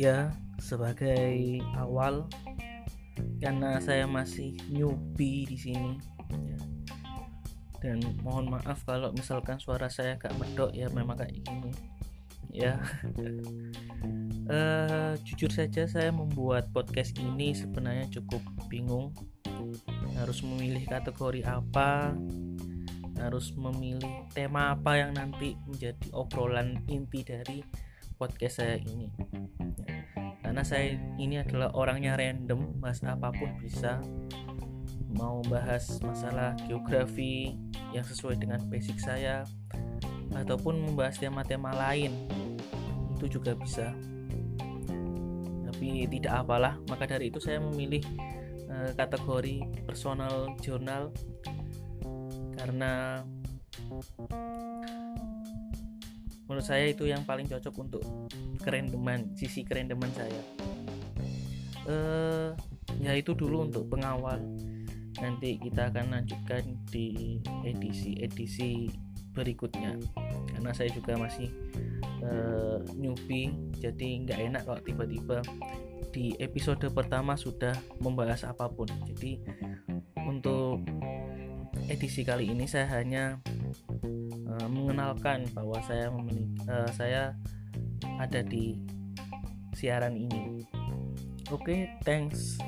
ya sebagai awal karena saya masih newbie di sini. Ya. dan mohon maaf kalau misalkan suara saya agak medok ya memang kayak gini. Ya. Uh, jujur saja saya membuat podcast ini sebenarnya cukup bingung. Harus memilih kategori apa harus memilih tema apa yang nanti menjadi obrolan inti dari podcast saya ini karena saya ini adalah orangnya random bahas apa pun bisa. Mau bahas masalah geografi yang sesuai dengan basic saya ataupun membahas tema-tema lain itu juga bisa. Tapi tidak apalah maka dari itu saya memilih uh, kategori personal journal. Karena menurut saya itu yang paling cocok untuk kerendeman sisi kerendeman saya. Eh ya itu dulu untuk pengawal. Nanti kita akan lanjutkan di edisi-edisi berikutnya. Karena saya juga masih uh, newbie jadi nggak enak kalau tiba-tiba di episode pertama sudah membahas apa pun. Jadi untuk edisi kali ini saya hanya uh, mengenalkan bahwa saya memiliki uh, saya ada di siaran ini. Oke, okay, thanks.